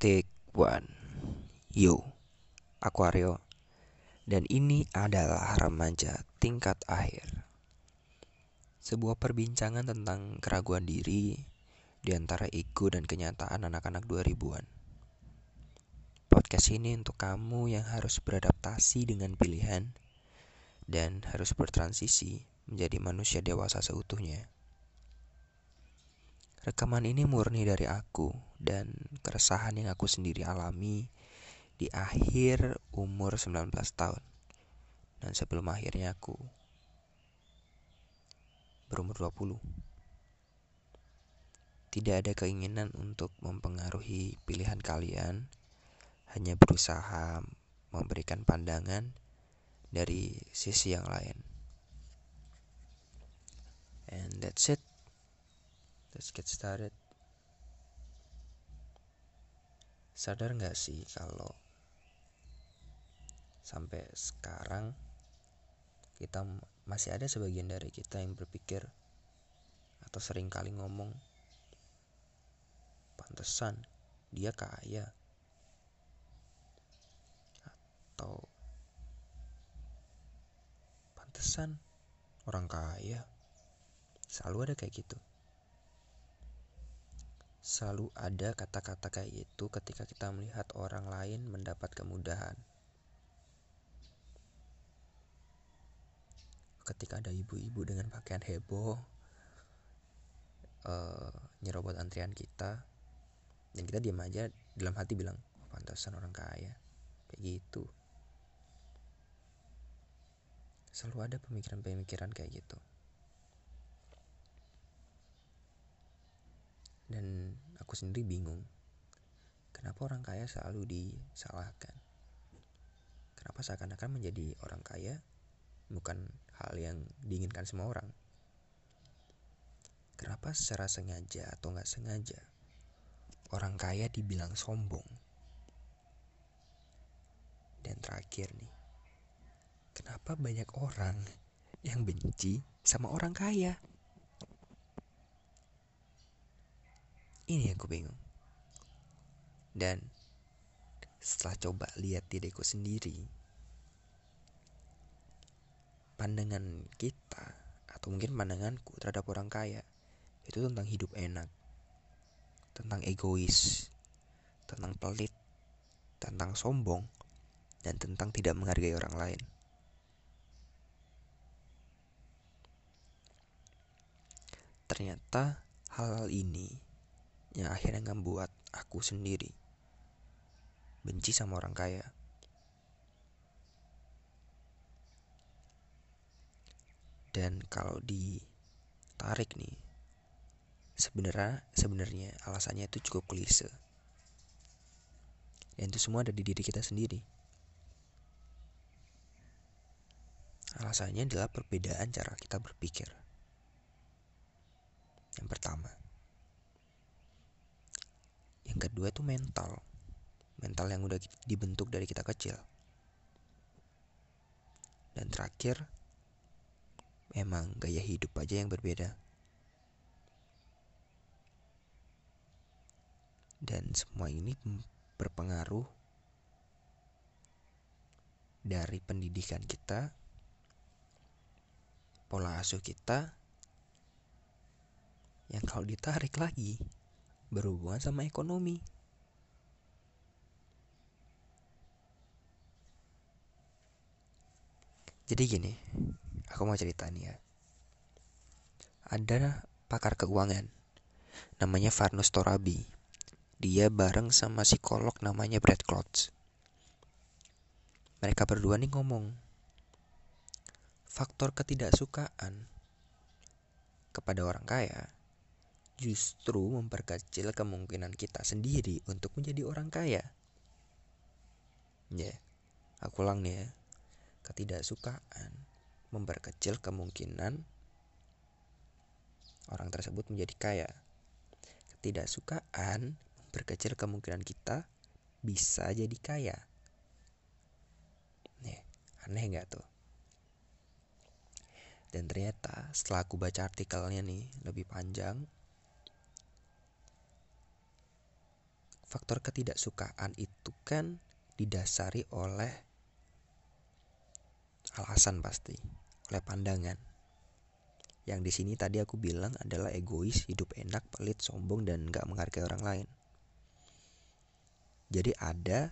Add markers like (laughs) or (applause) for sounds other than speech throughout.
Take one. Yo Aku Aryo Dan ini adalah remaja tingkat akhir. Sebuah perbincangan tentang keraguan diri Di antara ego dan kenyataan anak-anak 2000-an Podcast ini untuk kamu yang harus beradaptasi dengan pilihan Dan harus bertransisi menjadi manusia dewasa seutuhnya Rekaman ini murni dari aku dan keresahan yang aku sendiri alami di akhir umur 19 tahun dan sebelum akhirnya aku berumur 20. Tidak ada keinginan untuk mempengaruhi pilihan kalian, hanya berusaha memberikan pandangan dari sisi yang lain. And that's it. Let's get started. Sadar nggak sih kalau sampai sekarang kita masih ada sebagian dari kita yang berpikir atau sering kali ngomong pantesan dia kaya. Atau pantesan orang kaya. Selalu ada kayak gitu Selalu ada kata-kata kayak itu ketika kita melihat orang lain mendapat kemudahan. Ketika ada ibu-ibu dengan pakaian heboh uh, nyerobot antrian kita dan kita diam aja dalam hati bilang oh, pantasan orang kaya. Kayak gitu. Selalu ada pemikiran-pemikiran kayak gitu dan aku sendiri bingung kenapa orang kaya selalu disalahkan? Kenapa seakan-akan menjadi orang kaya bukan hal yang diinginkan semua orang? Kenapa secara sengaja atau nggak sengaja orang kaya dibilang sombong? Dan terakhir nih kenapa banyak orang yang benci sama orang kaya Ini yang aku bingung. Dan setelah coba lihat diriku sendiri, pandangan kita atau mungkin pandanganku terhadap orang kaya itu tentang hidup enak, tentang egois, tentang pelit, tentang sombong, dan tentang tidak menghargai orang lain. Ternyata hal-hal ini yang akhirnya membuat aku sendiri benci sama orang kaya. Dan kalau ditarik nih, sebenarnya sebenarnya alasannya itu cukup klise. Dan itu semua ada di diri kita sendiri. Alasannya adalah perbedaan cara kita berpikir. Yang pertama, kedua itu mental. Mental yang udah dibentuk dari kita kecil. Dan terakhir emang gaya hidup aja yang berbeda. Dan semua ini berpengaruh dari pendidikan kita pola asuh kita yang kalau ditarik lagi berhubungan sama ekonomi. Jadi gini, aku mau cerita nih ya. Ada pakar keuangan, namanya Farnus Torabi. Dia bareng sama psikolog namanya Brad Klotz. Mereka berdua nih ngomong, faktor ketidaksukaan kepada orang kaya justru memperkecil kemungkinan kita sendiri untuk menjadi orang kaya. Ya, yeah, aku ulang nih ya. Ketidaksukaan memperkecil kemungkinan orang tersebut menjadi kaya. Ketidaksukaan memperkecil kemungkinan kita bisa jadi kaya. Nih, aneh nggak tuh? Dan ternyata setelah aku baca artikelnya nih lebih panjang, faktor ketidaksukaan itu kan didasari oleh alasan pasti, oleh pandangan. Yang di sini tadi aku bilang adalah egois, hidup enak, pelit, sombong, dan gak menghargai orang lain. Jadi ada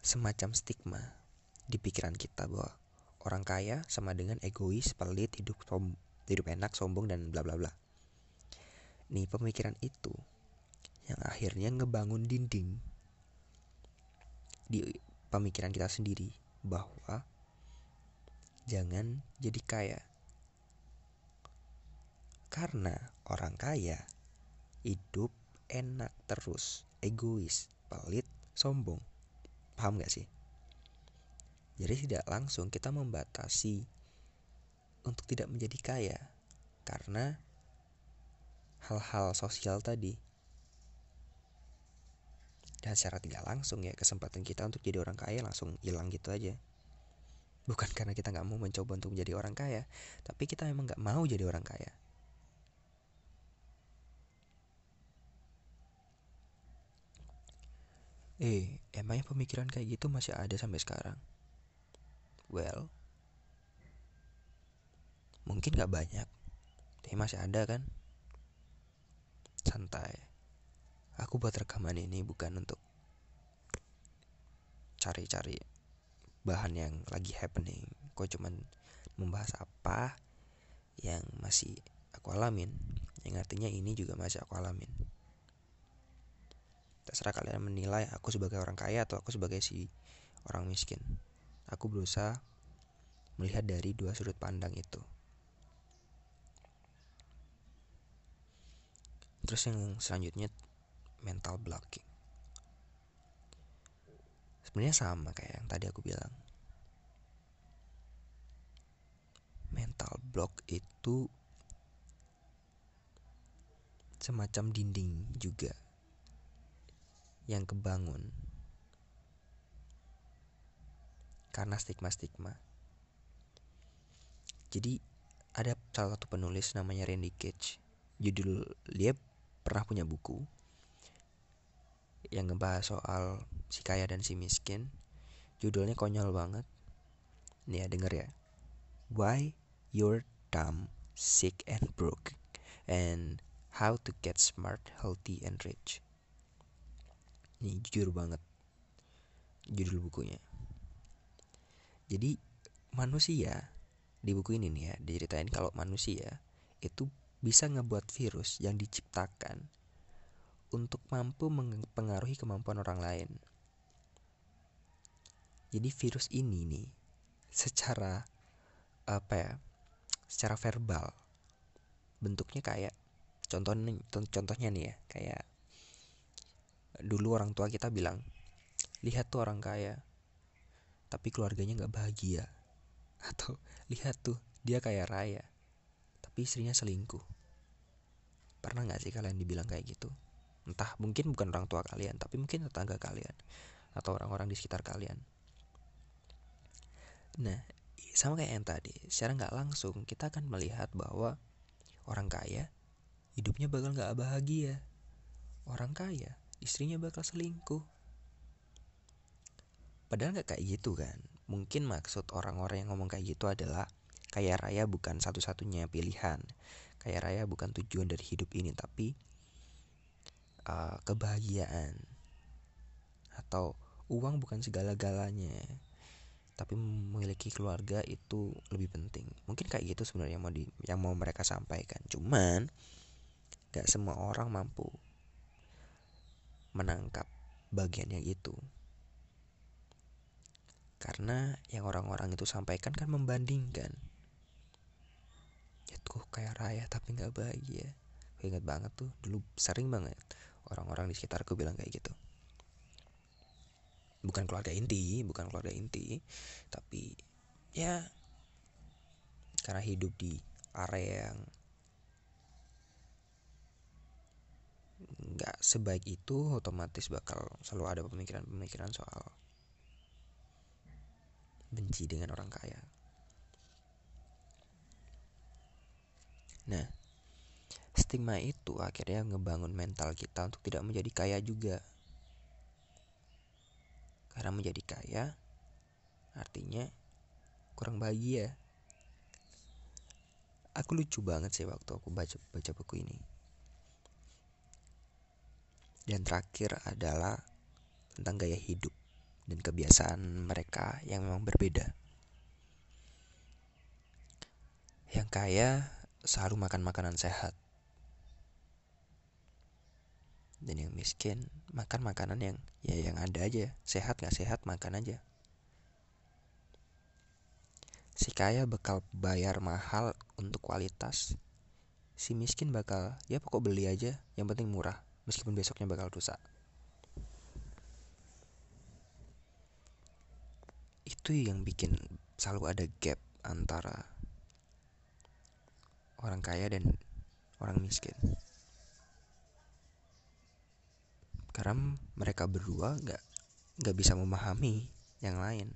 semacam stigma di pikiran kita bahwa orang kaya sama dengan egois, pelit, hidup hidup enak, sombong dan bla bla bla. Nih pemikiran itu yang akhirnya ngebangun dinding di pemikiran kita sendiri bahwa jangan jadi kaya. Karena orang kaya hidup enak terus, egois, pelit, sombong. Paham gak sih? Jadi tidak langsung kita membatasi untuk tidak menjadi kaya karena hal-hal sosial tadi. Dan secara tidak langsung ya kesempatan kita untuk jadi orang kaya langsung hilang gitu aja. Bukan karena kita nggak mau mencoba untuk menjadi orang kaya, tapi kita memang nggak mau jadi orang kaya. Eh, emangnya pemikiran kayak gitu masih ada sampai sekarang? Well, mungkin gak banyak, tapi masih ada kan? Santai. Aku buat rekaman ini bukan untuk cari-cari bahan yang lagi happening. Kok cuman membahas apa yang masih aku alamin. Yang artinya ini juga masih aku alamin terserah kalian menilai aku sebagai orang kaya atau aku sebagai si orang miskin aku berusaha melihat dari dua sudut pandang itu terus yang selanjutnya mental blocking sebenarnya sama kayak yang tadi aku bilang mental block itu semacam dinding juga yang kebangun karena stigma-stigma. Jadi ada salah satu penulis namanya Randy Cage. Judul dia pernah punya buku yang ngebahas soal si kaya dan si miskin. Judulnya konyol banget. Nih ya denger ya. Why you're dumb, sick and broke and how to get smart, healthy and rich. Ini jujur banget judul bukunya. Jadi manusia di buku ini nih ya diceritain kalau manusia itu bisa ngebuat virus yang diciptakan untuk mampu mempengaruhi kemampuan orang lain. Jadi virus ini nih secara apa ya? Secara verbal bentuknya kayak contohnya contohnya nih ya kayak dulu orang tua kita bilang lihat tuh orang kaya tapi keluarganya nggak bahagia (laughs) atau lihat tuh dia kaya raya tapi istrinya selingkuh pernah nggak sih kalian dibilang kayak gitu entah mungkin bukan orang tua kalian tapi mungkin tetangga kalian atau orang-orang di sekitar kalian nah sama kayak yang tadi secara nggak langsung kita akan melihat bahwa orang kaya hidupnya bakal nggak bahagia orang kaya istrinya bakal selingkuh. Padahal nggak kayak gitu kan. Mungkin maksud orang-orang yang ngomong kayak gitu adalah kaya raya bukan satu-satunya pilihan. Kaya raya bukan tujuan dari hidup ini, tapi uh, kebahagiaan atau uang bukan segala-galanya. Tapi memiliki keluarga itu lebih penting. Mungkin kayak gitu sebenarnya mau di, yang mau mereka sampaikan. Cuman gak semua orang mampu menangkap bagian yang itu. Karena yang orang-orang itu sampaikan kan membandingkan. Ya tuh kayak raya tapi nggak bahagia. Gue inget banget tuh dulu sering banget orang-orang di sekitarku bilang kayak gitu. Bukan keluarga inti, bukan keluarga inti, tapi ya karena hidup di area yang nggak sebaik itu otomatis bakal selalu ada pemikiran-pemikiran soal benci dengan orang kaya. Nah, stigma itu akhirnya ngebangun mental kita untuk tidak menjadi kaya juga. Karena menjadi kaya artinya kurang bahagia. Aku lucu banget sih waktu aku baca baca buku ini. Dan terakhir adalah tentang gaya hidup dan kebiasaan mereka yang memang berbeda. Yang kaya selalu makan makanan sehat. Dan yang miskin makan makanan yang ya yang ada aja, sehat nggak sehat makan aja. Si kaya bakal bayar mahal untuk kualitas. Si miskin bakal ya pokok beli aja, yang penting murah, meskipun besoknya bakal rusak. Itu yang bikin selalu ada gap antara orang kaya dan orang miskin karena mereka berdua nggak nggak bisa memahami yang lain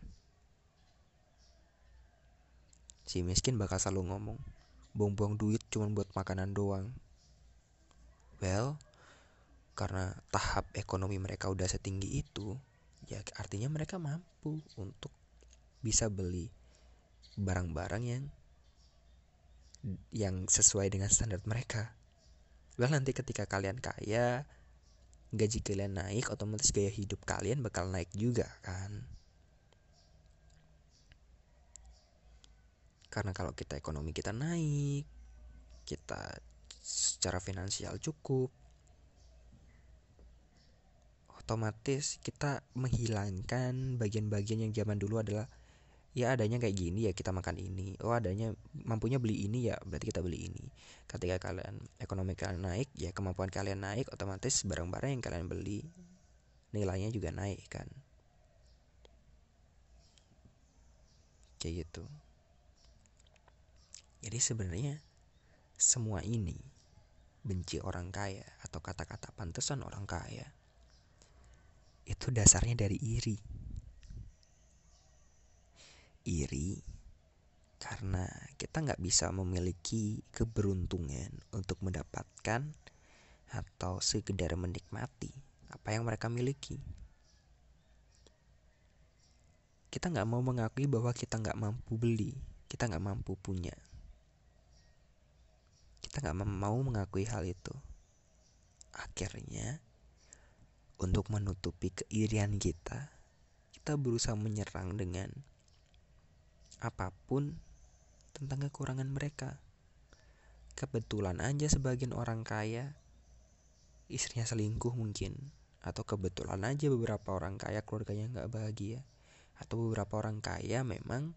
si miskin bakal selalu ngomong buang-buang duit cuma buat makanan doang well karena tahap ekonomi mereka udah setinggi itu ya artinya mereka mampu untuk bisa beli barang-barang yang yang sesuai dengan standar mereka. Well nanti ketika kalian kaya, gaji kalian naik, otomatis gaya hidup kalian bakal naik juga kan. Karena kalau kita ekonomi kita naik, kita secara finansial cukup, otomatis kita menghilangkan bagian-bagian yang zaman dulu adalah ya adanya kayak gini ya kita makan ini. Oh adanya mampunya beli ini ya berarti kita beli ini. Ketika kalian ekonomi kalian naik ya kemampuan kalian naik otomatis barang-barang yang kalian beli nilainya juga naik kan? Kayak gitu. Jadi sebenarnya semua ini benci orang kaya atau kata-kata pantesan orang kaya itu dasarnya dari iri iri karena kita nggak bisa memiliki keberuntungan untuk mendapatkan atau sekedar menikmati apa yang mereka miliki. Kita nggak mau mengakui bahwa kita nggak mampu beli, kita nggak mampu punya. Kita nggak mau mengakui hal itu. Akhirnya, untuk menutupi keirian kita, kita berusaha menyerang dengan apa pun tentang kekurangan mereka. Kebetulan aja sebagian orang kaya istrinya selingkuh mungkin atau kebetulan aja beberapa orang kaya keluarganya nggak bahagia atau beberapa orang kaya memang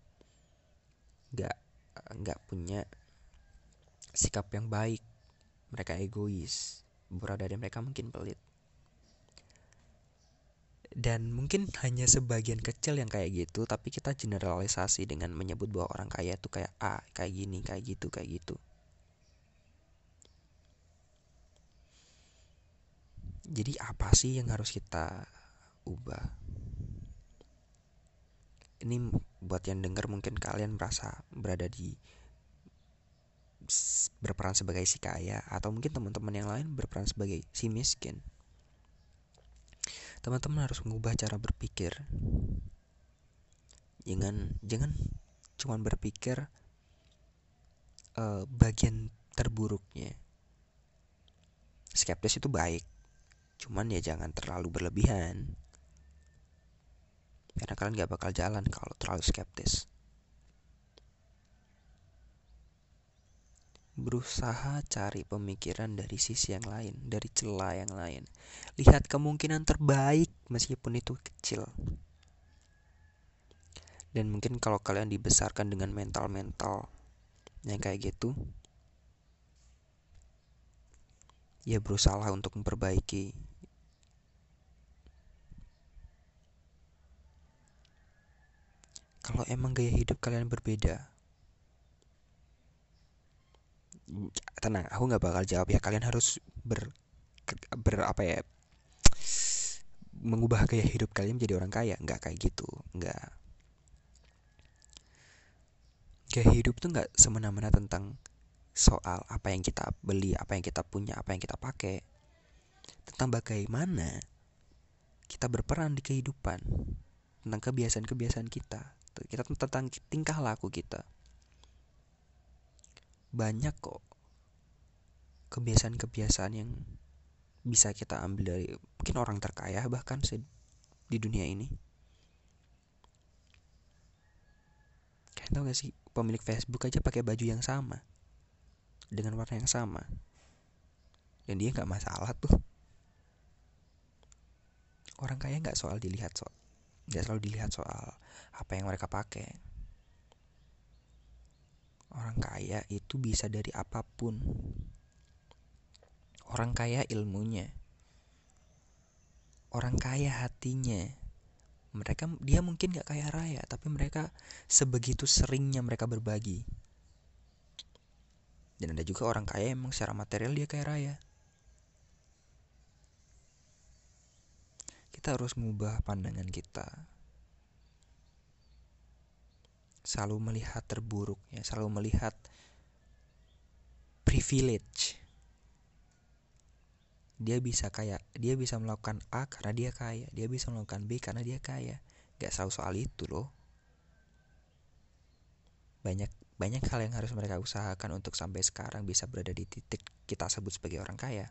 nggak nggak punya sikap yang baik mereka egois beberapa dari mereka mungkin pelit dan mungkin hanya sebagian kecil yang kayak gitu tapi kita generalisasi dengan menyebut bahwa orang kaya itu kayak A kayak gini kayak gitu kayak gitu. Jadi apa sih yang harus kita ubah? Ini buat yang dengar mungkin kalian merasa berada di berperan sebagai si kaya atau mungkin teman-teman yang lain berperan sebagai si miskin teman-teman harus mengubah cara berpikir. Jangan jangan cuma berpikir uh, bagian terburuknya. Skeptis itu baik cuman ya jangan terlalu berlebihan. Karena kalian gak bakal jalan kalau terlalu skeptis berusaha cari pemikiran dari sisi yang lain, dari celah yang lain. Lihat kemungkinan terbaik meskipun itu kecil. Dan mungkin kalau kalian dibesarkan dengan mental-mental yang kayak gitu, ya berusaha untuk memperbaiki kalau emang gaya hidup kalian berbeda tenang aku nggak bakal jawab ya kalian harus ber ber apa ya mengubah gaya hidup kalian menjadi orang kaya nggak kayak gitu nggak gaya hidup tuh nggak semena-mena tentang soal apa yang kita beli, apa yang kita punya, apa yang kita pakai. Tentang bagaimana kita berperan di kehidupan, tentang kebiasaan-kebiasaan kita, kita tentang tingkah laku kita. Banyak kok kebiasaan-kebiasaan yang bisa kita ambil dari mungkin orang terkaya bahkan di dunia ini. Kalian tahu gak sih pemilik Facebook aja pakai baju yang sama dengan warna yang sama. Dan dia nggak masalah tuh. Orang kaya nggak soal dilihat soal nggak selalu dilihat soal apa yang mereka pakai orang kaya itu bisa dari apa pun. Orang kaya ilmunya. Orang kaya hatinya. Mereka dia mungkin gak kaya raya tapi mereka sebegitu seringnya mereka berbagi. Dan ada juga orang kaya emang secara material dia kaya raya. Kita harus mengubah pandangan kita selalu melihat terburuk ya selalu melihat privilege. Dia bisa kayak dia bisa melakukan A karena dia kaya dia bisa melakukan B karena dia kaya. Gak selalu soal itu loh. Banyak banyak hal yang harus mereka usahakan untuk sampai sekarang bisa berada di titik kita sebut sebagai orang kaya.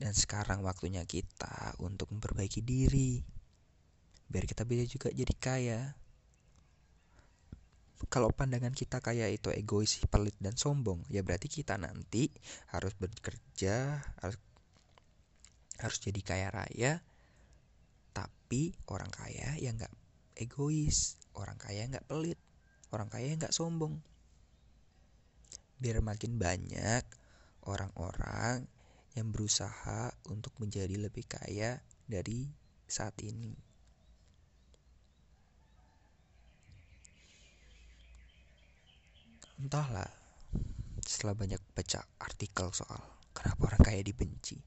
Dan sekarang waktunya kita untuk memperbaiki diri biar kita bisa juga jadi kaya kalau pandangan kita kayak itu egois, pelit dan sombong, ya berarti kita nanti harus bekerja, harus harus jadi kaya raya, tapi orang kaya yang nggak egois, orang kaya nggak pelit, orang kaya nggak sombong. Biar makin banyak orang-orang yang berusaha untuk menjadi lebih kaya dari saat ini. Entahlah setelah banyak baca artikel soal kenapa orang kaya dibenci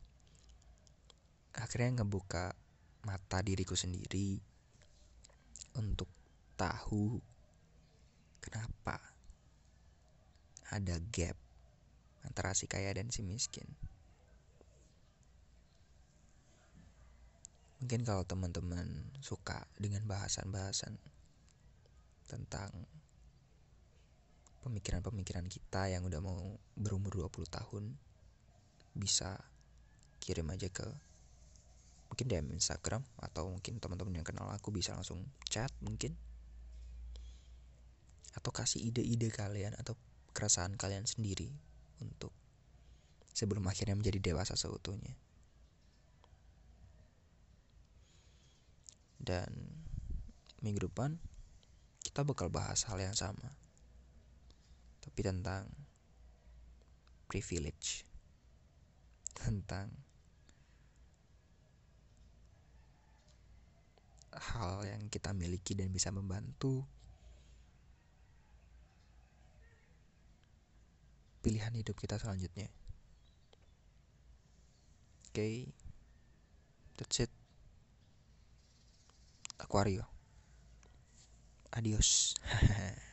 akhirnya ngebuka mata diriku sendiri untuk tahu kenapa ada gap antara si kaya dan si miskin. Mungkin kalau teman-teman suka dengan bahasan-bahasan tentang pemikiran-pemikiran kita yang udah mau berumur 20 tahun bisa kirim aja ke mungkin DM Instagram atau mungkin teman-teman yang kenal aku bisa langsung chat mungkin. Atau kasih ide-ide kalian atau keresahan kalian sendiri untuk sebelum akhirnya menjadi dewasa seutuhnya. Dan minggu depan kita bakal bahas hal yang sama tapi tentang privilege tentang hal yang kita miliki dan bisa membantu pilihan hidup kita selanjutnya. Oke, okay. that's it. Aquario. Adios. (laughs)